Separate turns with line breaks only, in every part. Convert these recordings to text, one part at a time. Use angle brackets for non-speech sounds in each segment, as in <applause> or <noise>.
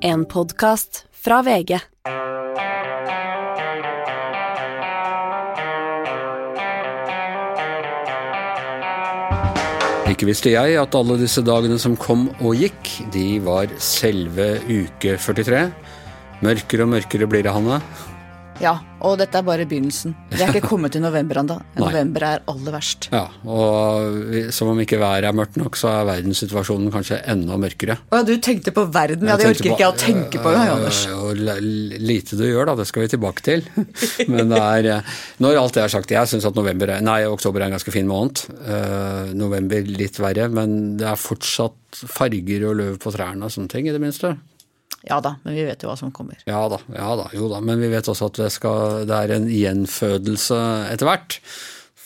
En podkast fra VG.
Ikke visste jeg at alle disse dagene som kom og gikk, de var selve uke 43. Mørkere og mørkere blir det, Hanne.
Ja, og dette er bare begynnelsen. Vi er ikke <laughs> kommet til november ennå. November er aller verst.
Ja, og som om ikke været er mørkt nok, så er verdenssituasjonen kanskje enda mørkere.
Å ja, du tenkte på verden. Ja, det orker ikke jeg å tenke på.
Øh, lite du gjør, da, det skal vi tilbake til. <laughs> Men det er øh, Når alt det er sagt, jeg syns at november er, nei, oktober er en ganske fin måned. Øh, november litt verre, men det er fortsatt farger og løv på trærne og sånne ting, i det minste.
Ja da, men vi vet jo hva som kommer.
Ja da, ja da, jo da. Men vi vet også at det, skal, det er en gjenfødelse etter hvert.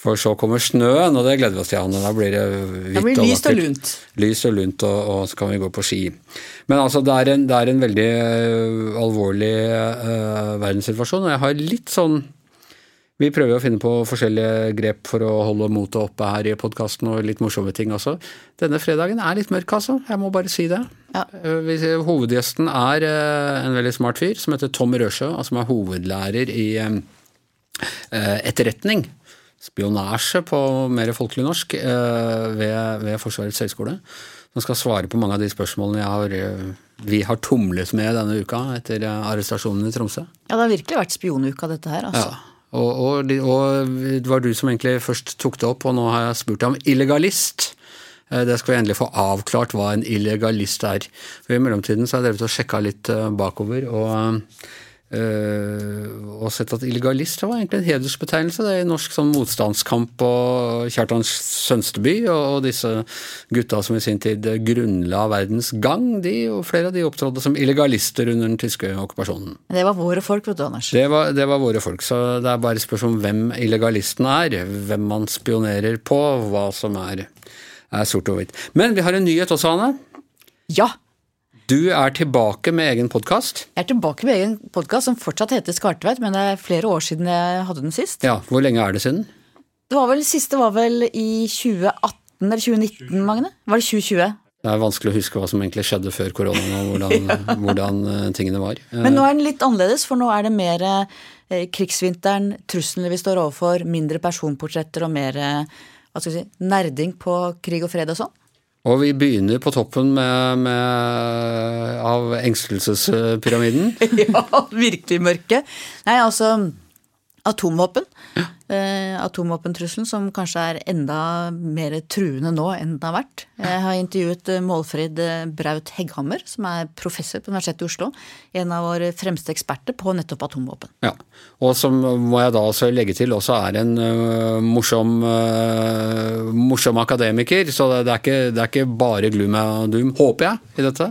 For så kommer snøen, og det gleder vi oss til, Anne. Da blir det hvitt
Det blir
og
lyst og
vakkert.
lunt.
Lyst og lunt, og, og så kan vi gå på ski. Men altså, det er en, det er en veldig uh, alvorlig uh, verdenssituasjon, og jeg har litt sånn vi prøver å finne på forskjellige grep for å holde motet oppe her i podkasten, og litt morsomme ting også. Denne fredagen er litt mørk, altså. Jeg må bare si det.
Ja.
Eh, Hovedgjesten er eh, en veldig smart fyr som heter Tom Røsjø, som er hovedlærer i eh, etterretning. Spionasje på mer folkelig norsk ved, ved Forsvarets høgskole. Som skal svare på mange av de spørsmålene jeg har, vi har tumlet med denne uka etter arrestasjonen i Tromsø.
Ja, det har virkelig vært spionuka, dette her. altså.
Ja. Og, og, og det var du som egentlig først tok det opp, og nå har jeg spurt deg om illegalist. Eh, Det skal vi endelig få avklart hva en illegalist er. For I mellomtiden så har jeg drevet og sjekka litt eh, bakover og, og sett at illegalist var egentlig en hedersbetegnelse. Det er i norsk sånn motstandskamp og Kjartan Sønsteby og, disse gutta som i sin tid grunnla verdens gang, de og flere av de opptrådte som illegalister under den tyske okkupasjonen.
Det var våre folk, vet du, Anders.
Det var, det var våre folk, så det er bare spørsmål om hvem illegalisten er, hvem man spionerer på, hva som er, er sort og hvitt. Men vi har en nyhet også, Anne.
Ja!
Du er tilbake med egen podkast.
Jeg er tilbake med egen podkast som fortsatt heter Skartveit, men det er flere år siden jeg hadde den sist.
Ja, hvor lenge er det siden?
Det var vel, Siste var vel i 2018 eller 2019, Magne? Var det 2020?
Det er vanskelig å huske hva som egentlig skjedde før koronaen, og hvordan, <laughs> hvordan eh, tingene var. Eh,
Men nå er den litt annerledes, for nå er det mer eh, krigsvinteren, truslene vi står overfor, mindre personportretter og mer eh, hva skal vi si, nerding på krig og fred og sånn.
Og vi begynner på toppen med, med, av engstelsespyramiden. <laughs>
ja, virkelig mørke. Nei, altså atomvåpen. Eh, atomvåpentrusselen som kanskje er enda mer truende nå enn den har vært. Jeg har intervjuet eh, Målfrid eh, Braut Hegghammer, som er professor på Universitetet i Oslo. En av våre fremste eksperter på nettopp atomvåpen.
Ja, og som må jeg da også legge til også er en uh, morsom, uh, morsom akademiker, så det er, ikke, det er ikke bare gloom and doom, håper jeg, i dette.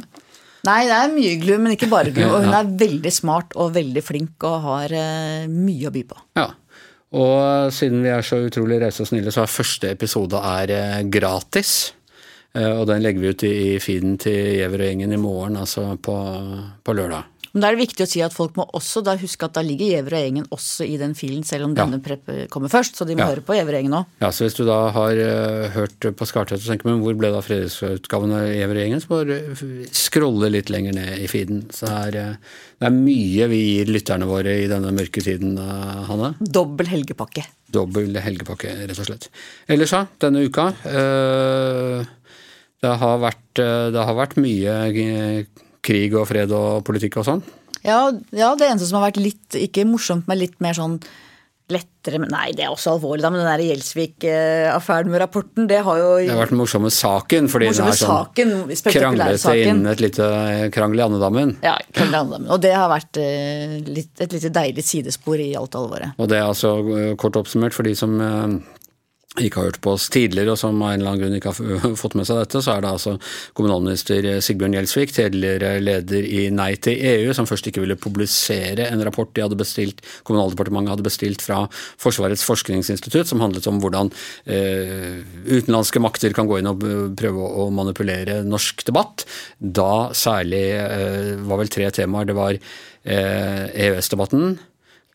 Nei, det er mye glu, men ikke bare glu. <laughs> Og hun er veldig smart og veldig flink og har eh, mye å by på.
Ja, og siden vi er så utrolig rause og snille, så er første episode er øh, gratis. Eh, Og den legger vi ut i i feeden til Giæver og gjengen i morgen, altså på, på lørdag.
Men da er det viktig å si at folk må også da huske at da ligger Giæver og gjengen også i den filen, selv om
Ja.
denne prep kommer først. Så de må
Ja.
høre på Giæver og gjengen òg.
Ja, så hvis du da har uh, hørt på Skartvedt og tenker men hvor ble da fredagsutgaven av Giæver og gjengen, så bare scrolle litt lenger ned i feeden. Så er, øh, det er mye vi gir lytterne våre i denne mørke tiden, uh, Hanne.
Dobbel helgepakke.
Dobbel helgepakke, rett og slett. Ellers, ja, denne uka det, har vært, det har vært mye krig og fred og politikk og sånn.
Ja, ja, det eneste som har vært litt, ikke morsomt, men litt mer sånn lettere men Nei, det er også alvorlig, da, men den der Gjelsvik-affæren med rapporten, det har jo
Det har vært den morsomme saken, fordi
Morsomme
den er sånn kranglete innen et lite krangel i andedammen.
Ja, krangel i andedammen. og det har vært eh, litt, et lite deilig sidespor i alt alvoret.
Og det er altså øh, kort oppsummert for de som ikke har hørt på oss tidligere, og som av en eller annen grunn ikke har <laughs> fått med seg dette, så er det altså kommunalminister Sigbjørn Gjelsvik, tidligere leder i Nei til EU, som først ikke ville publisere en rapport de hadde bestilt, Kommunaldepartementet hadde bestilt fra Forsvarets forskningsinstitutt, som handlet om hvordan eh, utenlandske makter kan gå inn og prøve å manipulere norsk debatt. Da særlig eh, var vel tre temaer. Det var eh, EØS-debatten,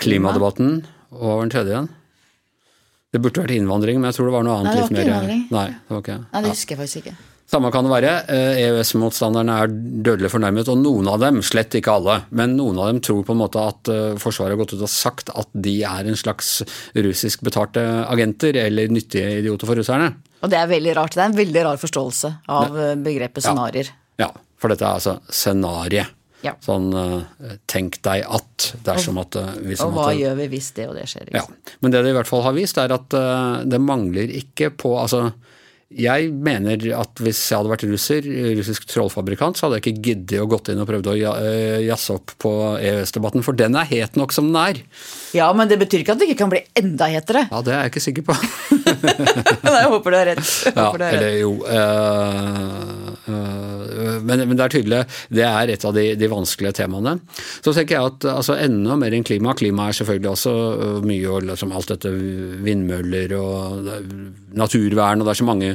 klimadebatten og hva var den tredje igjen? Det burde vært innvandring, men jeg tror det var noe annet
Nei, det var ikke innvandring.
Nei, det
Nei, det husker jeg faktisk ikke.
Samme kan det være. Eh, EØS-motstanderne er dødelig fornærmet, og noen av dem, slett ikke alle, men noen av dem tror på en måte at eh, Forsvaret har gått ut og sagt at de er en slags russisk betalte agenter eller nyttige idioter for russerne.
Og det er veldig rart. Det er en veldig rar forståelse av eh, begrepet scenarier.
Ja, for dette er altså scenariet.
Ja.
Sånn tenk deg at dersom at hvis
Og hva
at,
gjør vi hvis det og det skjer? Liksom.
Ja, men det det i hvert fall har vist, er at eh, det mangler ikke på Altså, jeg mener at hvis jeg hadde vært russer, russisk trollfabrikant, så hadde jeg ikke giddet å gått inn og prøvd å ja- eh, jazze opp på EØS-debatten, for den er het nok som den er.
Ja, men det betyr ikke at det ikke kan bli enda hetere.
Ja, det er jeg ikke sikker på. <laughs>
Men jeg håper du har rett.
Ja, eller jo eh, eh, men, men det er tydelig, det er et av de, de vanskelige temaene. Så tenker jeg at altså, enda mer enn klima. Klima er selvfølgelig også eh, mye, og liksom alt dette vindmøller og er naturvern, og det er så mange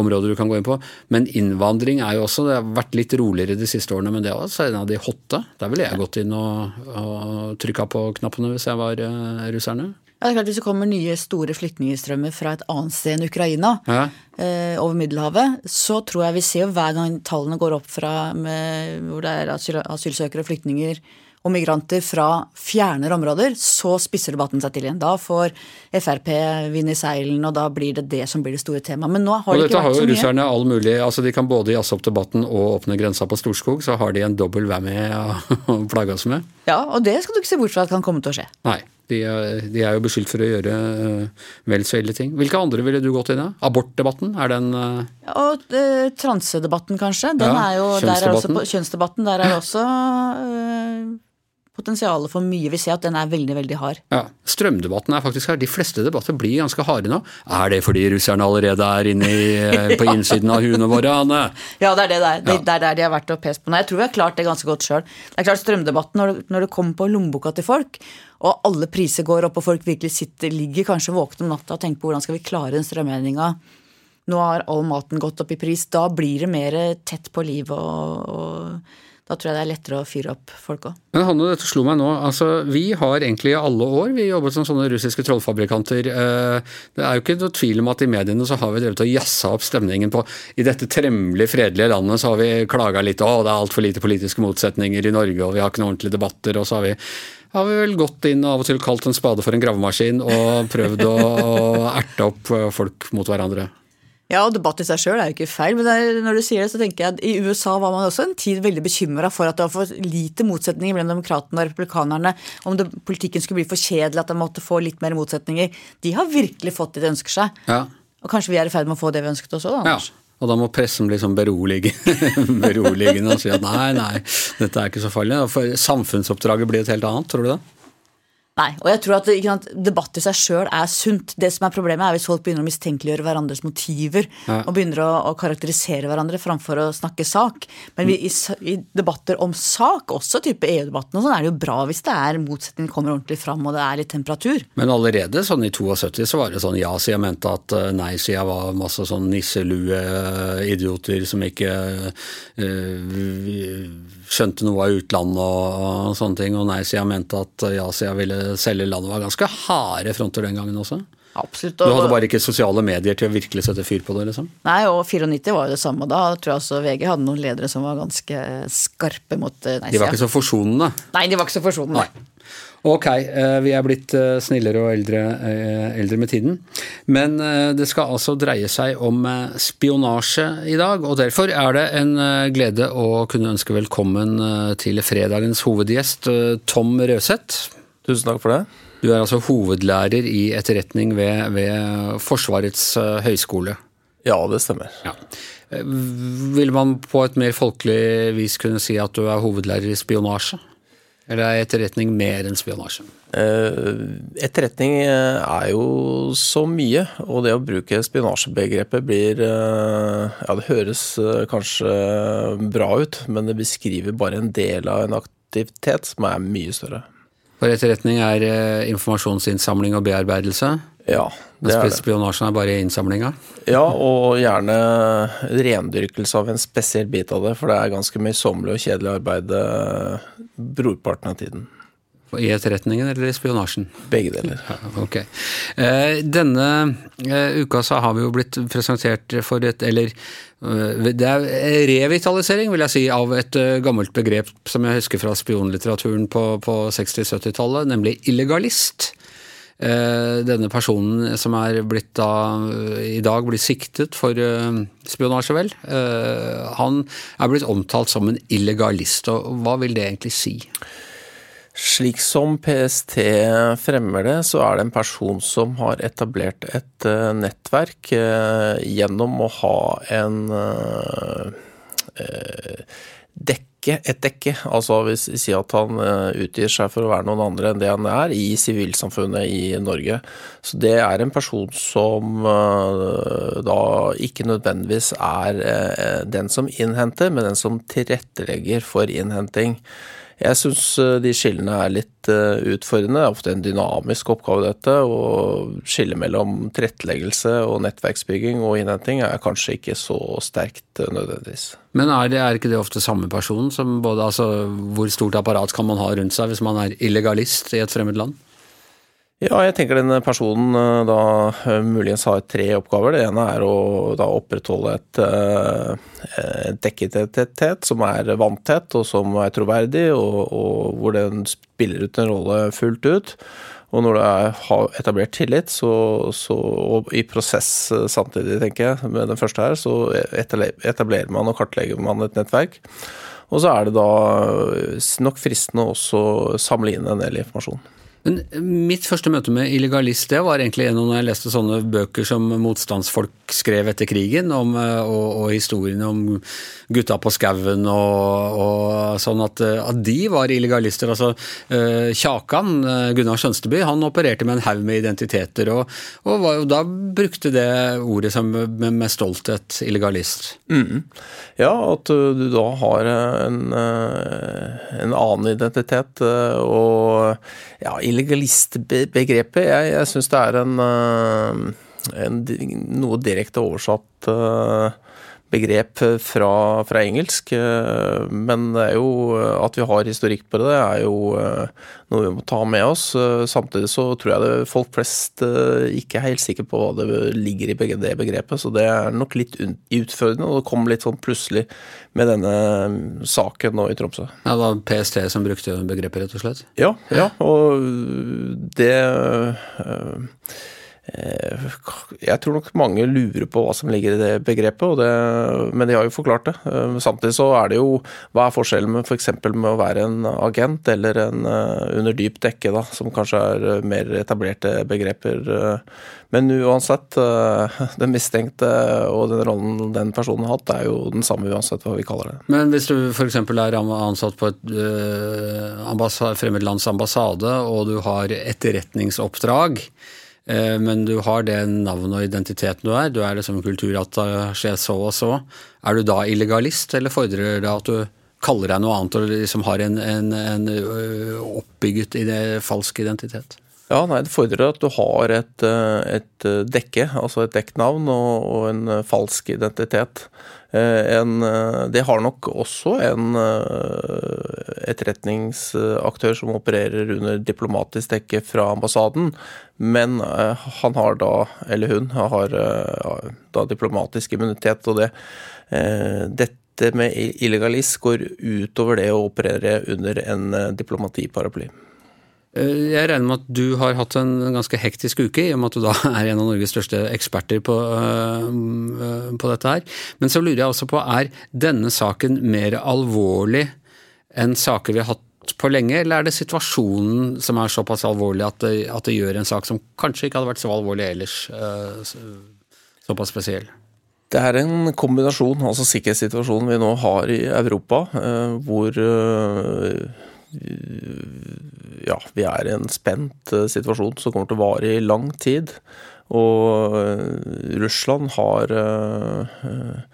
områder du kan gå inn på. Men innvandring er jo også, det har vært litt roligere de siste årene, men det er også en av de hotte. Der ville jeg gått inn og, og trykka på knappene hvis jeg var russerne.
Ja, det er klart Hvis det kommer nye store flyktningstrømmer fra et annet sted enn Ukraina,
Ja.
eh, over Middelhavet, så tror jeg vi ser hver gang tallene går opp fra med, hvor det er asyl, asylsøkere og flyktninger og migranter fra fjernere områder, så spisser debatten seg til igjen. Da får Frp vind i seilen, og da blir det det som blir det store temaet. Men nå har
Og
det ikke vært så mye.
dette har jo russerne all mulig altså De kan både jazze opp debatten og åpne grensa på Storskog, så har de en dobbel whammy å <laughs> plage oss med.
Ja, og det skal du ikke se bort fra at kan komme til å skje.
Nei, de er, de er jo beskyldt for å gjøre øh, vel så ille ting. Hvilke andre ville du gått inn i? Abortdebatten, er den øh,
Og eh, transedebatten, kanskje. Den
Ja,
er jo, der er også,
kjønnsdebatten.
kjønnsdebatten. Der er også eh, potensialet for mye. Vi ser at den er veldig, veldig hard.
ja, Strømdebatten er faktisk her. De fleste debatter blir ganske harde nå. Er det fordi russerne allerede er inne i, øh, på innsiden av huene våre, Anne? <laughs>
Ja, det er det der. Det, er der de har vært og pest på. Nei, jeg tror vi har klart det ganske godt sjøl. Det er klart strømdebatten, når når det kommer på lommeboka til folk, og alle priser går opp, og folk virkelig sitter, ligger kanskje våkne om natta og tenker på hvordan skal vi klare den strømregninga. Nå har all maten gått opp i pris. Da blir det mer tett på livet, og, og da tror jeg det er lettere å fyre opp folk òg.
Men Hanne, dette slo meg nå. Altså, vi har egentlig i alle år vi jobbet som sånne russiske trollfabrikanter. Eh, Det er jo ikke noe tvil om at i mediene så har vi drevet og jazza opp stemningen på I dette tremmelig fredelige landet så har vi klaga litt å det er altfor lite politiske motsetninger i Norge og vi har ikke noen ordentlige debatter. Og så har vi, har vi vel gått inn og av og til kalt en spade for en gravemaskin og prøvd å, erte opp folk mot hverandre.
Ja, og debatt i seg sjøl er jo ikke feil, men er, når du sier det, så tenker jeg at i USA var man også en tid veldig bekymra for at det var for lite motsetninger mellom demokratene og republikanerne. Om det, politikken skulle bli for kjedelig, at de måtte få litt mer motsetninger. De har virkelig fått det de ønsker seg.
Ja.
Og kanskje vi er i ferd med å få det vi ønsket oss da. Anders.
Ja, og da må pressen bli sånn berolige, <laughs> beroligende og si at nei, nei, dette er ikke så farlig. For samfunnsoppdraget blir et helt annet, tror du det?
Nei, og jeg tror at sant, debatt i seg sjøl er sunt. Det som er problemet er hvis folk begynner å mistenkeliggjøre hverandres motiver
Ja.
og begynner å, å karakterisere hverandre framfor å snakke sak. Men vi, i, i debatter om sak, også type EU-debatten, og sånn, er det jo bra hvis det er motsetningen kommer ordentlig fram og det er litt temperatur.
Men allerede sånn i 72 så var det sånn ja-sida mente at eh, nei-sida var masse sånn nisselue-idioter som ikke eh, skjønte noe av utlandet og, sånne ting, og nei-sida mente at eh, ja-sida ville selge landet. var ganske harde fronter den gangen også.
Absolutt.
Du hadde bare ikke sosiale medier til å virkelig sette fyr på det, liksom?
Nei, og 94 var jo det samme. Da tror jeg også VG hadde noen ledere som var ganske skarpe mot eh,
De var ikke så forsonende.
Nei, de var ikke så forsonende.
Nei. Ok, eh, vi er blitt eh, snillere og eldre, eh, eldre med tiden. Men det skal altså dreie seg om spionasje i dag, og derfor er det en glede å kunne ønske velkommen til fredagens hovedgjest, Tom Røseth.
Tusen takk for det.
Du er altså hovedlærer i etterretning ved, ved Forsvarets høgskole.
Ja, det stemmer.
Ja. Vil man på et mer folkelig vis kunne si at du er hovedlærer i spionasje? Eller er etterretning mer enn spionasje?
Eh, Etterretning eh, er jo så mye, og det å bruke spionasjebegrepet blir eh, Ja, det høres kanskje bra ut, men det beskriver bare en del av en aktivitet som er mye større.
For etterretning er informasjonsinnsamling og bearbeidelse.
Ja, det er det.
spionasjen er bare innsamlinga.
Ja, og gjerne rendyrkelse av en spesiell bit av det, for det er ganske møysommelig og kjedelig arbeid eh, brorparten av tiden.
I etterretningen eller i spionasjen?
Begge deler.
Ok. Eh, denne eh, uka så har vi jo blitt presentert for et Eller det er revitalisering, vil jeg si, av et gammelt begrep som jeg husker fra spionlitteraturen på, på 60-70-tallet, nemlig illegalist. Denne personen som er blitt da i dag blir siktet for spionasje, vel. Han er blitt omtalt som en illegalist, og hva vil det egentlig si?
Slik som PST fremmer det, så er det en person som har etablert et nettverk gjennom å ha en uh, dekke, et dekke. Altså hvis vi sier at han utgir seg for å være noen andre enn det han er i sivilsamfunnet i Norge. Så det er en person som da ikke nødvendigvis er den som innhenter, men den som tilrettelegger for innhenting. Jeg syns eh, de skillene er litt eh, utfordrende. Det er ofte en dynamisk oppgave, dette. Og skillet mellom tilretteleggelse og nettverksbygging og innhenting er kanskje ikke så sterkt eh, nødvendigvis.
Men er, det, er ikke det ofte samme person som både Altså, hvor stort apparat kan man ha rundt seg hvis man er illegalist i et fremmed land?
Ja, jeg tenker denne personen eh, da eh, muligens har tre oppgaver. Det ene er å da opprettholde et, eh, et dekkidentitet som er vanntett og som er troverdig, og, og, hvor den spiller ut en rolle fullt ut. Og når du har etablert tillit, så, så, og i prosess samtidig, tenker jeg, med den første her, så etablerer man og kartlegger man et nettverk. Og så er det da nok fristende å samle inn en del informasjon.
Men mitt første møte med illegalist det var egentlig gjennom når jeg leste sånne bøker som motstandsfolk skrev etter krigen, om, eh, og, og historiene om gutta på skauen og, og, sånn, at, eh, at, de var illegalister. Altså Kjakan, Gunnar Skjønsteby, han opererte med en haug med identiteter, og, og var, da brukte det ordet som med, med stolthet illegalist.
Mm. Ja, at du da har en, en annen identitet, og ja, illegalistbegrepet, jeg, jeg syns det er en, eh, en, noe direkte oversatt eh, begrep fra, fra, engelsk. Eh, men det er jo at vi har historikk på det, er jo noe vi må ta med oss. Samtidig så tror jeg det folk flest ikke er helt sikre på hva det ligger i det begrepet, så det er nok litt utfordrende. Og det kom litt sånn plutselig med denne saken nå i Tromsø.
Ja, Det var PST som brukte begrepet, rett og slett?
Ja, ja og det øh, Eh, jeg tror nok mange lurer på hva som ligger i det begrepet, det, men de har jo forklart det. Eh, samtidig så er det jo Hva er forskjellen med f.eks. For med å være en agent eller en eh, under dyp dekke, da, som kanskje er mer etablerte begreper. Men uansett, <laughs> den mistenkte og den rollen den personen har hatt, er jo den samme uansett hva vi kaller det.
Men hvis du f.eks. er ansatt på et uh, fremmedlands ambassade, og du har etterretningsoppdrag, Eh, men du har det navnet og identiteten du er. Du er liksom kulturattaché så og så. Er du da illegalist, eller fordrer det at du kaller deg noe annet og liksom har en, en, en oppbygget falsk identitet?
Ja, nei, Det fordrer at du har et, et dekke, altså et dekknavn og, og en falsk identitet. Eh, en, eh, det har nok også en eh, etterretningsaktør som opererer under diplomatisk dekke fra ambassaden, men han har da, eller hun, har da diplomatisk immunitet. og det, Dette med illegalist går utover det å operere under en diplomatiparaply.
Eh, jeg regner med at du har hatt en ganske hektisk uke, i og med at du da <laughs> er en av Norges største eksperter på, uh, på dette her. Men så lurer jeg også på, er denne saken mer alvorlig enn saker vi har hatt på lenge, eller er det situasjonen som er såpass alvorlig at det, at det gjør en sak som kanskje ikke hadde vært så alvorlig ellers, såpass spesiell?
Det er en kombinasjon, altså sikkerhetssituasjonen vi nå har i Europa, hvor ja, vi er i en spent eh, situasjon som kommer til å vare i lang tid. Og eh, Russland har eh,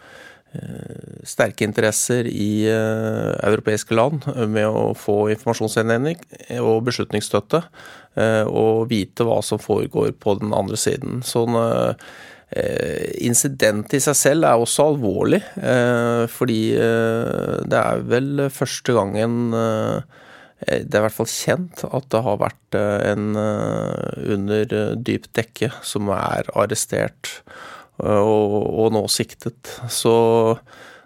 sterke interesser i europeiske land med å få informasjonsinnhenting og beslutningsstøtte, og vite hva som foregår på den andre siden. Sånn Incidentet i seg selv er også alvorlig, fordi det er vel første gangen det er i hvert fall kjent at det har vært en under dypt dekke som er arrestert og, og nå siktet. Så,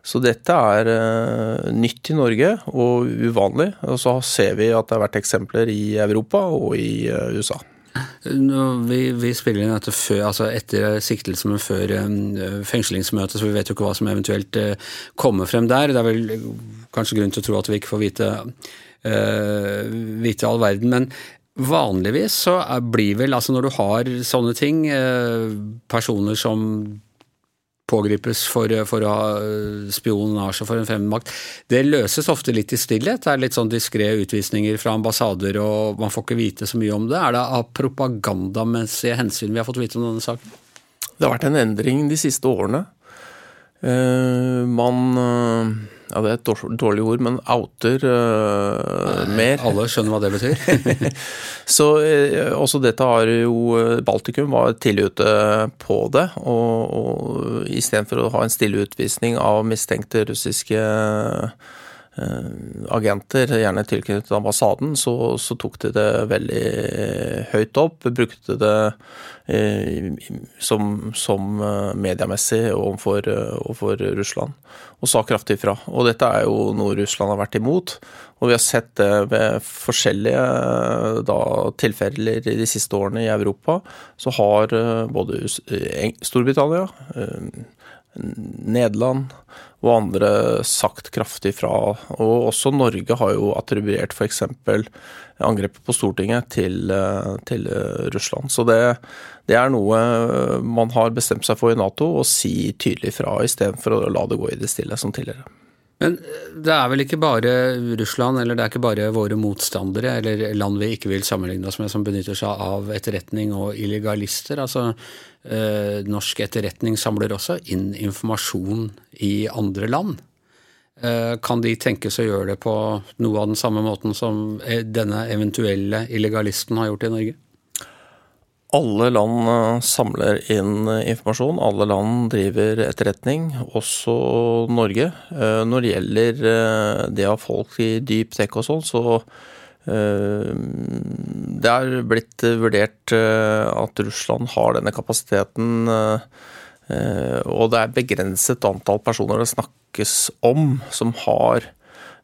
så dette er nytt i Norge og uvanlig. Og så ser vi at det har vært eksempler i Europa og i USA.
Vi, vi, spiller inn dette før, altså etter siktelse, men før fengslingsmøtet, så vi vet jo ikke hva som eventuelt kommer frem der. Det er vel kanskje grunn til å tro at vi ikke får vite, vite all verden. Men vanligvis så blir vel, altså når du har sånne ting, uh, personer som pågripes for, for å ha eh, spionasje for en fremmedmakt. Det løses ofte litt i stillhet. Det er litt sånn diskré utvisninger fra ambassader, og man får ikke vite så mye om det. Er det av propagandamessige hensyn vi har fått vite om denne saken?
Det har vært en endring de siste årene. Uh, man uh ja, det er et dårlig ord, men outer uh, mer.
Alle skjønner hva det betyr. <laughs>
så uh, også dette har jo eh, Baltikum var tidlig ute på det. Og, og istedenfor å ha en stille utvisning av mistenkte russiske uh, agenter, gjerne tilknyttet ambassaden, så, så, tok de det veldig høyt opp. Brukte det eh, som, som mediemessig overfor, overfor Russland og sa kraftig fra. Og dette er jo noe Russland har vært imot. Og vi har sett det ved forskjellige da, tilfeller de siste årene i Europa. Så har eh, både Storbritannia, eh, Nederland og andre sagt kraftig fra. Og også Norge har jo attribuert f.eks. angrepet på Stortinget til, eh, til Russland. Så det, det, er noe man har bestemt seg for i Nato, å si tydelig fra istedenfor å la det gå i det stille som tidligere.
Men det er vel ikke bare Russland, eller det er ikke bare våre motstandere eller land vi ikke vil sammenligne oss med, som benytter seg av etterretning og illegalister. Altså, eh, norsk etterretning samler også inn informasjon i andre land. Eh, kan de tenkes å gjøre det på noe av den samme måten som eh, denne eventuelle illegalisten har gjort i Norge?
Alle land eh, samler inn eh, informasjon, alle land driver etterretning, også Norge. Eh, når det gjelder det av folk i dyp dekk og sånn, så det er blitt vurdert at Russland har denne kapasiteten, og det er begrenset antall personer det snakkes om som har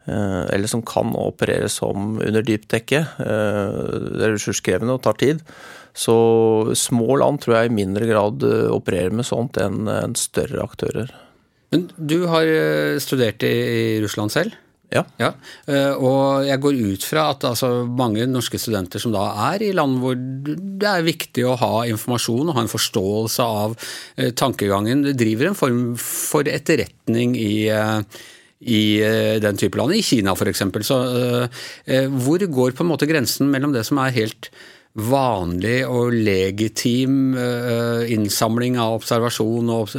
eller som kan operere som under dypdekke. Det er ressurskrevende og tar tid. Så små land tror jeg i mindre grad eh, opererer med sånt enn større aktører.
Men du har eh, studert i Russland selv?
Ja.
ja. Eh, og jeg går ut fra at altså, mange norske studenter som da er i land hvor det er viktig å ha informasjon og ha en forståelse av tankegangen, driver en form for etterretning i, i den type land, i Kina f.eks. Så hvor går på en måte grensen mellom det som er helt vanlig og legitim innsamling av observasjon og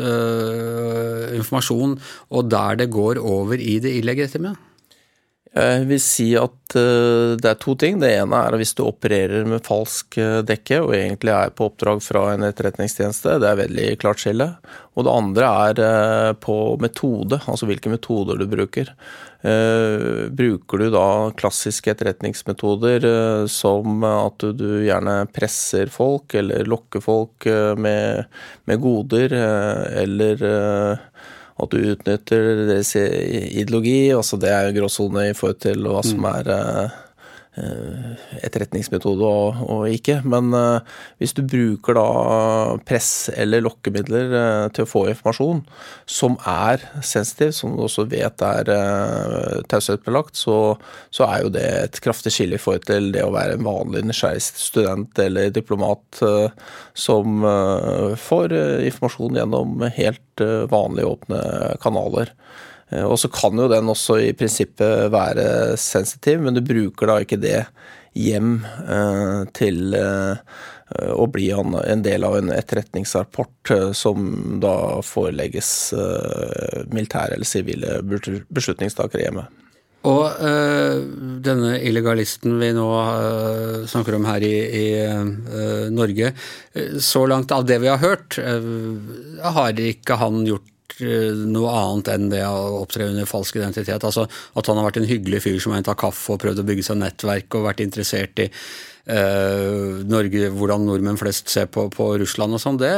informasjon, og der det går over i det illegitime?
Jeg vil si at uh, det er to ting. Det ene er at hvis du opererer med falsk dekke og egentlig er på oppdrag fra en etterretningstjeneste, det er veldig klart skille. Og det andre er på metode, altså hvilke metoder du bruker. Eh, bruker du da klassiske etterretningsmetoder eh, som at du gjerne presser folk eller lokker folk eh, med, med goder, eller at du utnytter deres ideologi. altså Det er jo gråsone i forhold til hva som mm. er Eh, etterretningsmetode og, og, ikke. Men uh, hvis du bruker da press eller lokkemidler uh, til å få informasjon som er sensitiv, som du også vet er taushetsbelagt, så, så, er jo det et kraftig skille i forhold til det å være en vanlig nysgjerrig student eller diplomat som får informasjon gjennom helt vanlige åpne kanaler. Eh, og så kan jo den også i prinsippet være sensitiv, men du bruker da ikke det hjem eh, til eh, å bli en del av en etterretningsrapport som da forelegges militære eller sivile beslutningstakere hjemme.
Og øh, denne illegalisten vi nå øh, snakker om her i, i øh, Norge, så langt av det vi har hørt, har ikke han gjort noe annet enn det å opptre under falsk identitet. Altså At han har vært en hyggelig fyr som har hentet kaffe og prøvd å bygge seg nettverk og vært interessert i eh, Norge, hvordan nordmenn flest ser på, på Russland og sånn, det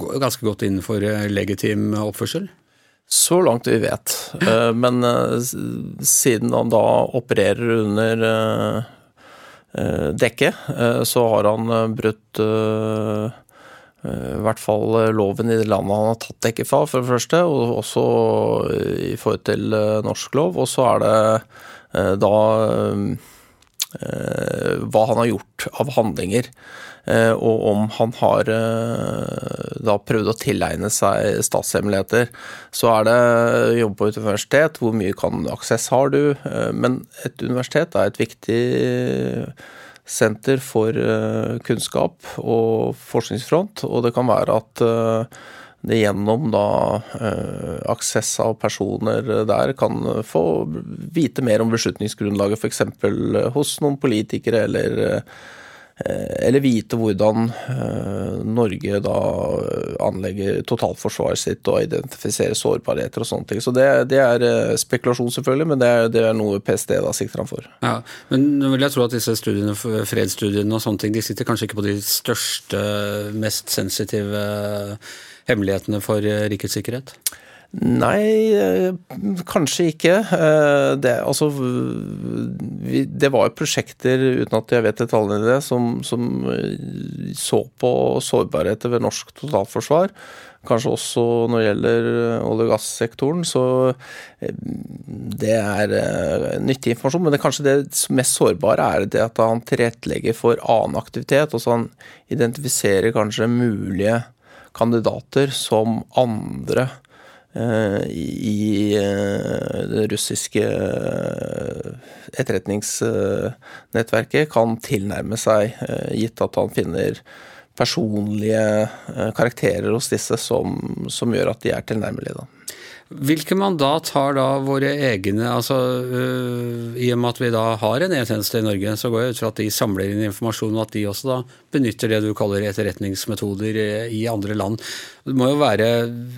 går ganske godt innenfor legitim oppførsel.
Så langt vi vet. Men siden han da opererer under dekket, så har han brutt Eh, i hvert fall eh, loven i det landet han har tatt dekket fra, for det første, og også i forhold til eh, norsk lov. Og så er det da hva han har gjort av handlinger, og om han har da prøvd å tilegne seg statshemmeligheter. Så er det jobb på et universitet, hvor mye kan aksess har du? Men et universitet er et viktig senter for eh, kunnskap og forskningsfront, og det kan være at eh, det gjennom da eh, aksess av personer der kan få vite mer om beslutningsgrunnlaget f.eks. hos noen politikere eller eller vite hvordan eh, Norge da anlegger totalforsvaret sitt og identifiserer sårbarheter og sånne ting. Så det, det er eh, spekulasjon, selvfølgelig, men det er, det er noe PST da sikter ham for.
Ja, Men nå vil jeg tro at disse studiene, fredsstudiene og sånne ting, de sitter kanskje ikke på de største, mest sensitive hemmelighetene for rikets sikkerhet?
Nei, eh, kanskje ikke. Eh, det, altså, det var prosjekter, uten at jeg vet detaljene i det, som, som, eh, så på sårbarheter ved norsk totalforsvar. Kanskje også når det gjelder olje- og gassektoren. Så det er nyttig informasjon. Men det kanskje det mest sårbare er det at han tilrettelegger for annen aktivitet. Altså han identifiserer kanskje mulige kandidater som andre i eh, det russiske eh, etterretningsnettverket kan tilnærme seg, gitt at han finner personlige karakterer hos disse som, som gjør at de er tilnærmelige. Da.
Hvilke mandat har da våre egne altså øh, I og med at vi da har en E-tjeneste i Norge, så går jeg ut fra at de samler inn informasjon, og at de også da benytter det du kaller etterretningsmetoder i andre land. Det må jo være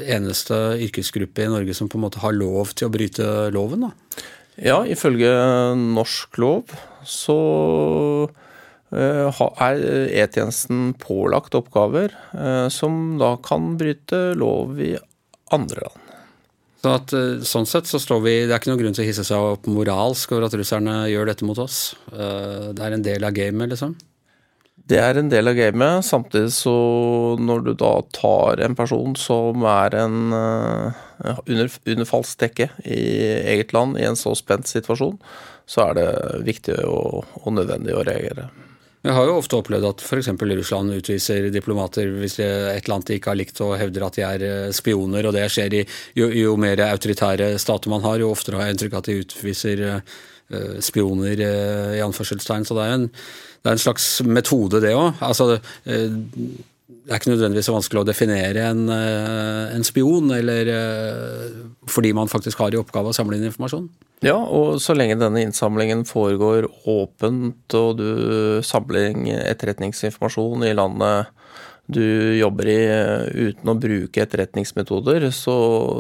eneste yrkesgruppe i Norge som på en måte har lov til å bryte loven, da?
Ja, ifølge norsk lov så øh, er E-tjenesten pålagt oppgaver øh, som da kan bryte lov i andre land.
Så at, eh, sånn sett så står vi Det er ikke noen grunn til å hisse seg opp moralsk over at russerne gjør dette mot oss. Eh, det er en del av gamet, liksom?
Det er en del av gamet. Samtidig så når du da tar en person som er en uh, under, under falskt dekke i eget land i en så spent situasjon, så er det viktig og, og nødvendig å reagere.
Vi har jo ofte opplevd at f.eks. Russland utviser diplomater hvis det er et land de ikke har likt og hevder at de er eh, spioner, og det skjer i jo, jo mer autoritære stater man har, jo oftere har jeg inntrykk av at de utviser uh, spioner uh, i anførselstegn. Så det er, en, det er en slags metode, det òg. Altså, det er ikke nødvendigvis så vanskelig å definere en, eh, en spion, eller eh, fordi man faktisk har i oppgave å samle inn informasjon.
Ja, og så lenge denne innsamlingen foregår åpent, og du samler etterretningsinformasjon i landet du jobber i uten å bruke etterretningsmetoder, så,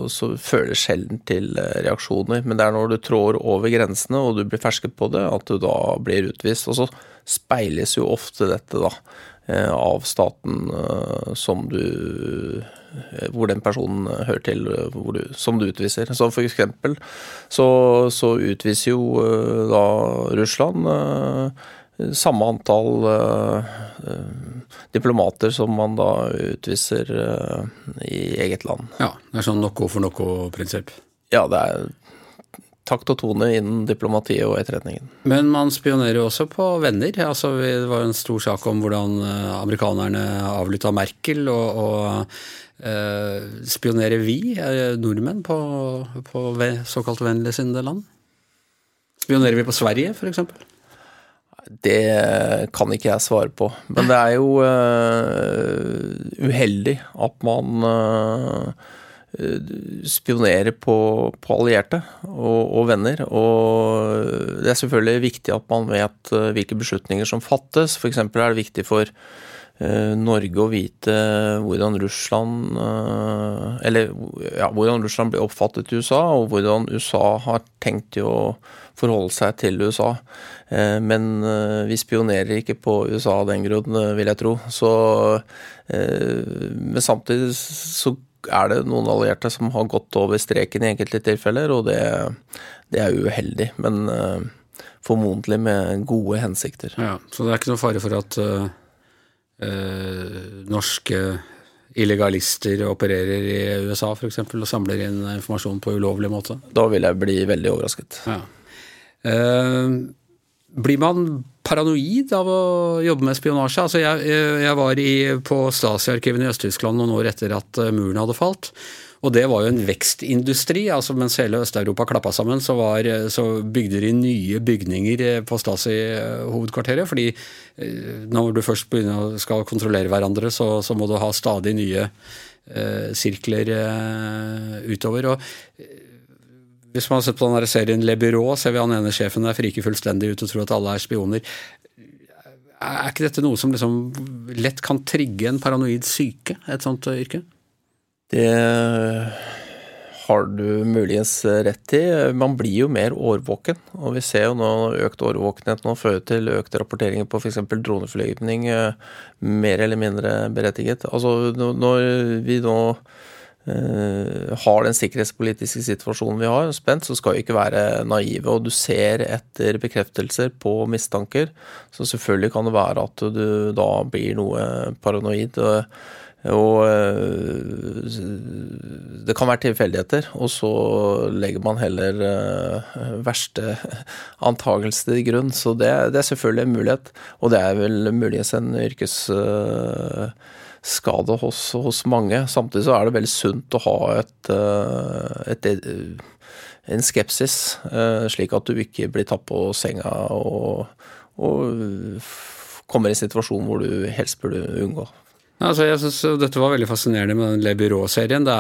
så føler sjelden til reaksjoner. Men det er når du trår over grensene og du blir fersket på det, at du da blir utvist. Og så speiles jo ofte dette, da Eh, av staten eh, som du eh, hvor den personen hører til, du, som du utviser. Så for eksempel så, så utviser jo da Russland samme antall diplomater som man da utviser i eget land.
Ja, det er sånn noe for noe-prinsipp?
Ja, det er takt og tone innen diplomatiet og etterretningen.
Men man spionerer jo også på venner. Altså, det var en stor sak om hvordan eh, amerikanerne avlytta Merkel. og, og eh, Spionerer vi eh, nordmenn på, på såkalt vennligsinnede land? Spionerer vi på Sverige, f.eks.?
Det kan ikke jeg svare på. Men det er jo uh, uheldig at man uh, spionere på, på allierte og, og, venner. Og det er selvfølgelig viktig at man vet eh, hvilke beslutninger som fattes. F.eks. er det viktig for Eh, Norge å vite hvordan Russland Eller ja, hvordan Russland blir oppfattet i USA, og hvordan USA har tenkt å forholde seg til USA. Men vi spionerer ikke på USA av den grunn, vil jeg tro. Så, men samtidig så er det noen allierte som har gått over streken i enkelte tilfeller, og det, det er uheldig. Men formodentlig med gode hensikter.
Ja, Så det er ikke noe fare for at uh, uh, norske illegalister opererer i USA f.eks. og samler inn informasjon på ulovlig måte?
Da vil jeg bli veldig overrasket.
Ja. Uh, blir man paranoid av å jobbe med spionasje? Altså jeg, jeg var i, på Stasi-arkivene i Øst-Tyskland noen år etter at muren hadde falt. Og det var jo en vekstindustri. altså Mens hele Øst-Europa klappa sammen, så, var, så, bygde de nye bygninger eh, på Stasi-hovedkvarteret. fordi eh, når du først begynner skal kontrollere hverandre, så, så må du ha stadig nye eh, sirkler eh, utover. og eh, hvis man har sett på den serien Le Bureau, ser vi han ene sjefen der friker fullstendig ut og tror at alle er spioner. Er ikke dette noe som liksom lett kan trigge en paranoid syke, et sånt yrke?
Det har du muligens rett i. Man blir jo mer årvåken. Og vi ser jo nå økt årvåkenhet nå fører til økte rapporteringer på f.eks. droneflygning, eh, mer eller mindre berettiget. Altså når vi nå har den sikkerhetspolitiske situasjonen vi har, spent, så skal vi ikke være naive. Og du ser etter bekreftelser på mistanker, så selvfølgelig kan det være at du da blir noe paranoid. Og eh, det kan være tilfeldigheter, og så legger man heller verste antagelse til grunn. Så det, det, er selvfølgelig en mulighet, og det er vel muligens en yrkesskade uh, hos, hos, mange. Samtidig så er det veldig sunt å ha et, et, et en skepsis, slik at du ikke blir tatt på senga og, og kommer i en situasjon hvor du helst burde unngå.
Altså, jeg synes Dette var veldig fascinerende med den Le Byrå-serien. Det,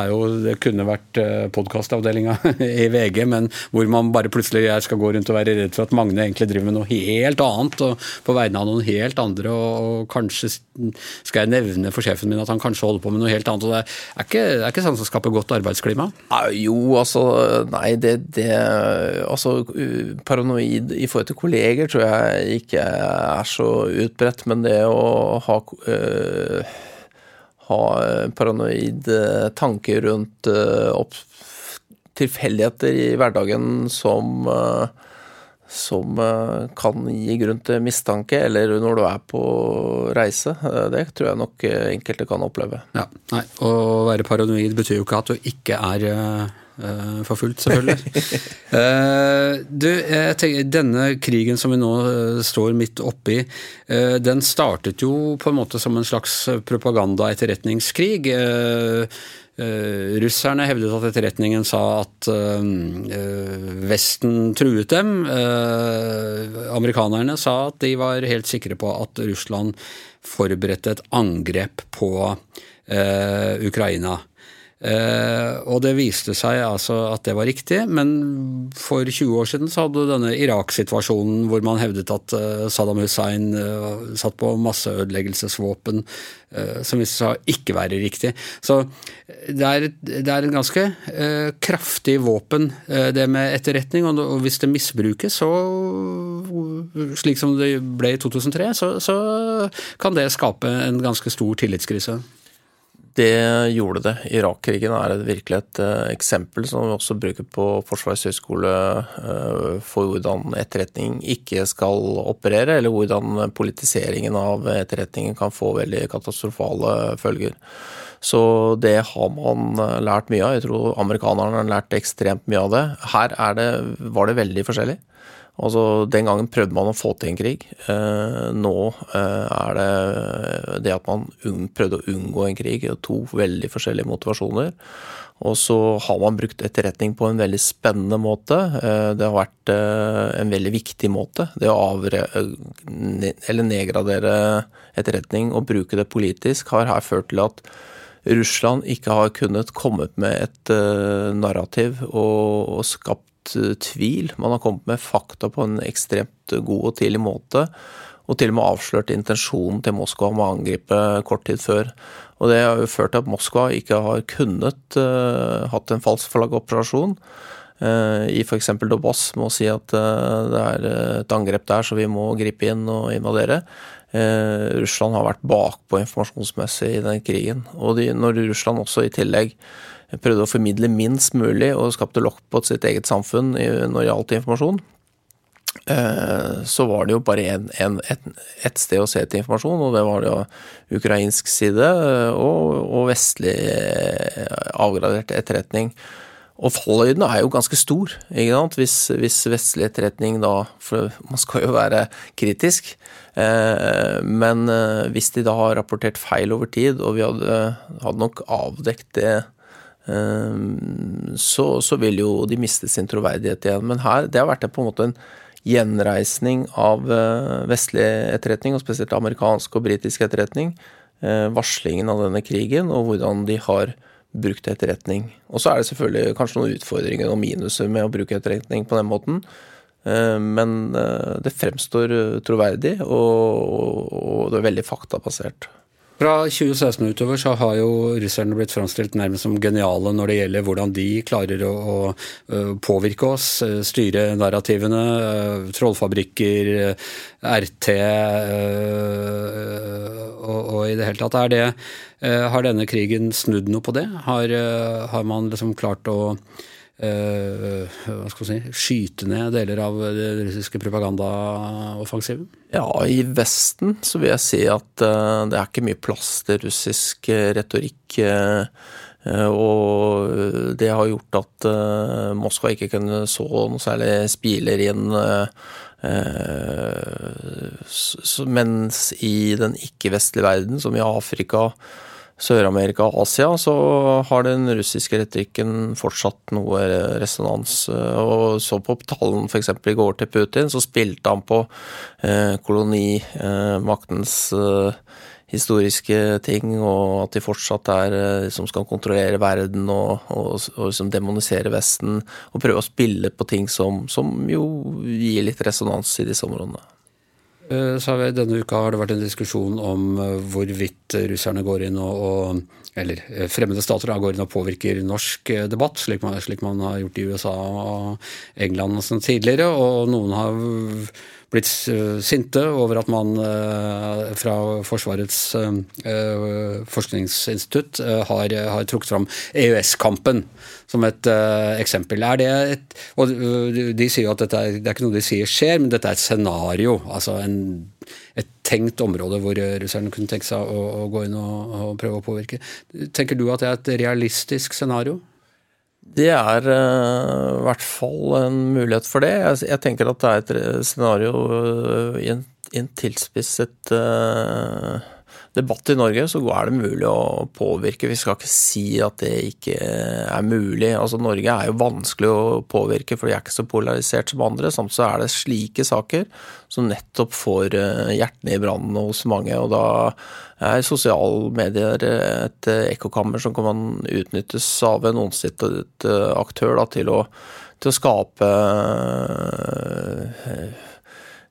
det kunne vært eh, podkastavdelinga <laughs> i VG, men hvor man bare plutselig jeg skal gå rundt og være redd for at Magne egentlig driver med noe helt annet, og på vegne av noen helt andre. Og kanskje skal jeg nevne for sjefen min at han kanskje holder på med noe helt annet. og Det er ikke, det er ikke sånn som skaper godt arbeidsklima?
Jo, altså Nei, det, det Altså paranoid i forhold til kolleger tror jeg ikke er så utbredt, men det å ha øh, ha eh, paranoid eh, tanke rundt eh, tilfeldigheter i hverdagen som, som kan gi grunn til mistanke, eller når du er på reise. Det tror jeg nok enkelte kan oppleve.
Ja, nei, Å være paranoid betyr jo ikke at du ikke er Uh, for fullt, selvfølgelig. uh, <laughs> du, jeg tenker, denne krigen som vi nå uh, står midt oppi, uh, den startet jo på en måte som en slags propaganda-etterretningskrig. russerne hevdet at etterretningen sa at Vesten truet dem. amerikanerne sa at de var helt sikre på at Russland forberedte et angrep på Ukraina. Eh, og det viste seg altså at det var riktig, men for 20 år siden så hadde du denne Irak-situasjonen hvor man hevdet at eh, Saddam Hussein eh, satt på masseødeleggelsesvåpen, som viste seg å ikke være riktig. Så det er, det en ganske kraftig våpen, det med etterretning, og hvis det misbrukes, så slik som det ble i 2003, så, så kan det skape en ganske stor tillitskrise.
Det gjorde det. Irak-krigen er virkelig et uh, eksempel som vi også bruker på Forsvarets høgskole uh, for hvordan etterretning ikke skal operere, eller hvordan politiseringen av etterretningen kan få veldig katastrofale følger. Så det har man eh, lært mye av. Jeg tror amerikanerne har lært ekstremt mye av det. Her det, var det veldig forskjellig. Altså, Den gangen prøvde man å få til en krig. Eh, nå eh, er det det at man prøvde å unngå en krig. To veldig forskjellige motivasjoner. Og så har man brukt etterretning på en veldig spennende måte. Eh, det har vært en veldig viktig måte. Det å avre, eller nedgradere etterretning og bruke det politisk har her ført til at Russland ikke har kunnet komme med et narrativ og, og skapt tvil. Man har kommet med fakta på en ekstremt god og tidlig måte. Og til og med avslørt intensjonen til Moskva om å angripe kort tid før. Og det har jo ført til at Moskva ikke har kunnet uh, hatt en falsk flaggoperasjon Uh, I f.eks. Dobas med å si at uh, det er et angrep der, så vi må gripe inn og invadere. Uh, Russland har vært bakpå informasjonsmessig i den krigen. Og de, når Russland også i tillegg prøvde å formidle minst mulig og skapte lokk på sitt eget samfunn når det gjaldt informasjon, Eh, så var det jo bare en, et, sted å se til informasjon, og det var jo ukrainsk side eh, og, og vestlig eh, avgradert etterretning. Og fallhøyden er jo ganske stor, ikke sant? Hvis, hvis, vestlig etterretning da For man skal jo være kritisk. men hvis de da har rapportert feil over tid, og vi hadde, hadde nok avdekt det så, så, vil jo de miste sin troverdighet igjen. Men her, det har vært på en måte en gjenreisning av eh, vestlig etterretning, og spesielt amerikansk og britisk etterretning. Eh, varslingen av denne krigen, og hvordan de har brukt etterretning. Og så er det selvfølgelig kanskje noen utfordringer og minuser med å bruke etterretning på den måten. Eh, men det fremstår troverdig, og det er veldig faktabasert.
Fra 2016 utover så har jo russerne blitt framstilt nærmest som geniale når det gjelder hvordan de klarer å, å påvirke oss, eh, styre narrativene. Eh, trollfabrikker, RT og, og, i det hele tatt. Er det, har denne krigen snudd noe på det? Har, har man liksom klart å hva skal si, skyte ned deler av den russiske propagandaoffensiven?
Ja, i Vesten så vil jeg si at uh, det er ikke mye plass til russisk uh, retorikk. og det har gjort at Moskva ikke kunne så noe særlig spiler inn. mens i den ikke-vestlige verden, som i Afrika, Sør-Amerika og Asia, så har den russiske retorikken fortsatt noe resonans. Og så på tallene f.eks. i går til Putin, så spilte han på eh, kolonimaktens eh, historiske ting, og at de fortsatt er liksom skal kontrollere verden og, og, og liksom demonisere Vesten, og prøve å spille på ting som, som jo gir litt resonans i disse områdene.
Eh, Denne uka har det vært en diskusjon om eh, hvorvidt russerne går inn og, og eller eh, fremmede stater går inn og påvirker norsk debatt, slik man, slik man har gjort i USA og England og sånn tidligere. Og noen har blitt sinte over at man fra Forsvarets forskningsinstitutt har, har trukket fram EØS-kampen som et eksempel. Er det et, og De sier jo at dette er, det er ikke noe de sier skjer, men dette er et scenario. altså en, Et tenkt område hvor russerne kunne tenke seg å, å gå inn og, og, prøve å påvirke. Tenker du at det er et realistisk scenario?
Det er uh, i hvert fall en mulighet for det. Jeg, jeg tenker at det er et scenario uh, i, en, i en tilspisset uh, debatt i Norge, så er det mulig å påvirke. Vi skal ikke si at det ikke er mulig. Altså Norge er jo vanskelig å påvirke, for de er ikke så polarisert som andre. Samtidig er det slike saker som nettopp får eh, hjertene i brann hos mange. og da er sosiale medier et ekkokammer som kan utnyttes av en ondsittet aktør da, til, å, til å skape Eh,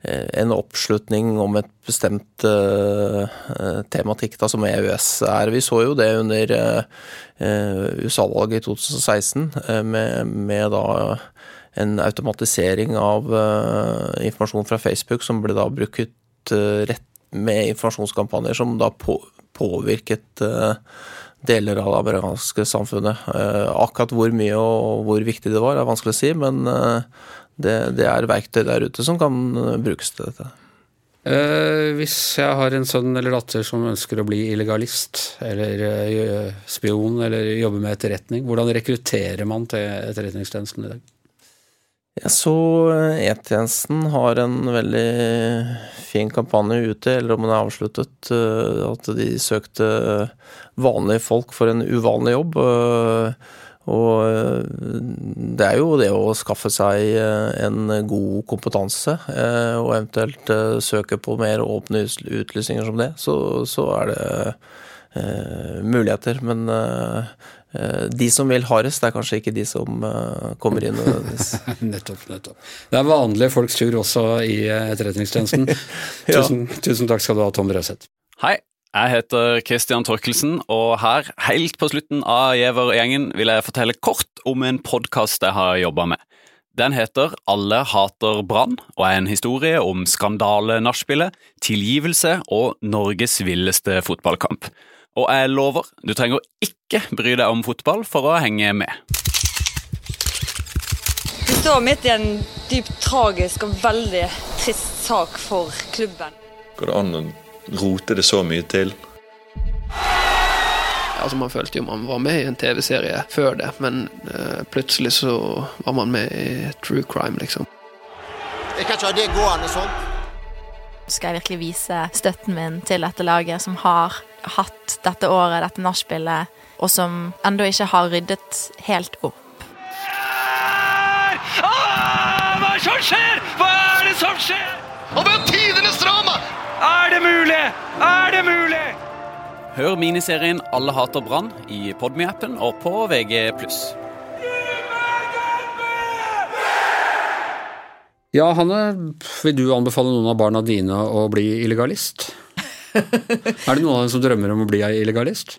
en oppslutning om et bestemt uh, tematikk, da, som EØS er. Vi så jo det under uh, USA-valget i 2016, uh, med, med, da en automatisering av informasjon fra Facebook som ble da brukt rett med informasjonskampanjer som da på, påvirket deler av det amerikanske samfunnet. Akkurat hvor mye og hvor viktig det var, er vanskelig å si, men det, det er verktøy der ute som kan eh, brukes til dette.
Eh, hvis jeg har en sønn eller datter som ønsker å bli illegalist eller eh, spion eller jobbe med etterretning, hvordan rekrutterer man til etterretningstjenesten i dag?
Jeg så eh, E-tjenesten har en veldig fin kampanje ute, eller om den er avsluttet, at de søkte vanlige folk for en uvanlig jobb. Og eh, det er jo det å skaffe seg eh, en god kompetanse, eh, og eventuelt søke på mer åpne utlysninger som det, så, så er det muligheter. Men eh, de som vil hardest, er kanskje ikke de som eh, kommer inn <laughs>
nettopp, nettopp. Det er vanlige folks tur også i eh, Etterretningstjenesten. <laughs>
Ja.
tusen, tusen takk skal du ha, Tom Røseth.
Hei, jeg heter Christian Torkelsen, og her, helt på slutten av Gjever-gjengen, vil jeg fortelle kort om en podkast jeg har jobba med. Den heter Alle hater Brann, og er en historie om skandale-nachspielet, tilgivelse og Norges villeste fotballkamp. Og jeg lover, du trenger ikke bry deg om fotball for å henge med.
Vi står midt i en dypt tragisk og veldig trist sak for klubben.
Går det an rote det så mye til?
Altså Man følte jo man var med i en TV-serie før det, men uh, plutselig så var man med i true crime, liksom.
Jeg kan ikke ha det gående sånn.
skal jeg virkelig vise støtten min til dette laget, som har hatt dette året, dette nachspielet, og som ennå ikke har ryddet helt opp.
Hva er det som skjer? Hva er det som skjer? Og det er tidenes drama! Er det mulig? Er det mulig?
Hør miniserien Alle hater Brann i Podme-appen og på VG+.
Ja, Hanne, vil du anbefale noen av barna dine å bli illegalist? <laughs> er det noen av dem som drømmer om å bli illegalist?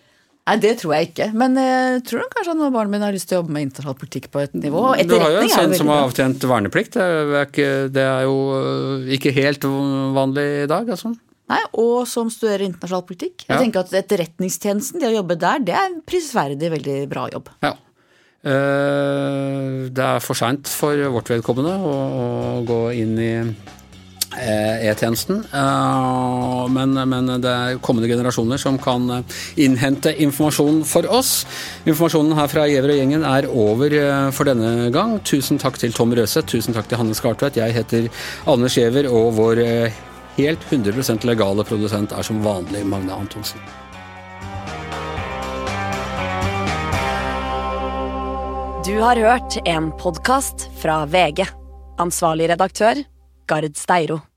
Nei, det tror jeg ikke. Men jeg tror kanskje at noen barna mine har lyst til å jobbe med internasjonal politikk på et nivå.
Du har jo en sønn som har avtjent verneplikt. Det er, ikke, det er jo øh, ikke helt vanlig i dag. altså.
Nei, og som studerer internasjonal politikk. Jeg
Ja.
tenker at Etterretningstjenesten, det å jobbe der, det er en prisverdig veldig bra jobb.
Ja. Eh, Det er for seint for vårt vedkommende å, å gå inn i eh, E-tjenesten, Eh, men, men det er kommende generasjoner som kan eh, innhente informasjon for oss. Informasjonen her fra Giæver og gjengen er over eh, for denne gang. Tusen takk til Tom Røseth, tusen takk til Hanne Skartvedt. Jeg heter Anders Giæver, og vår eh, helt 100% legale produsent er som vanlig Magne Antonsen.
Du har hørt en podkast fra VG. Ansvarlig redaktør, Gard Steiro.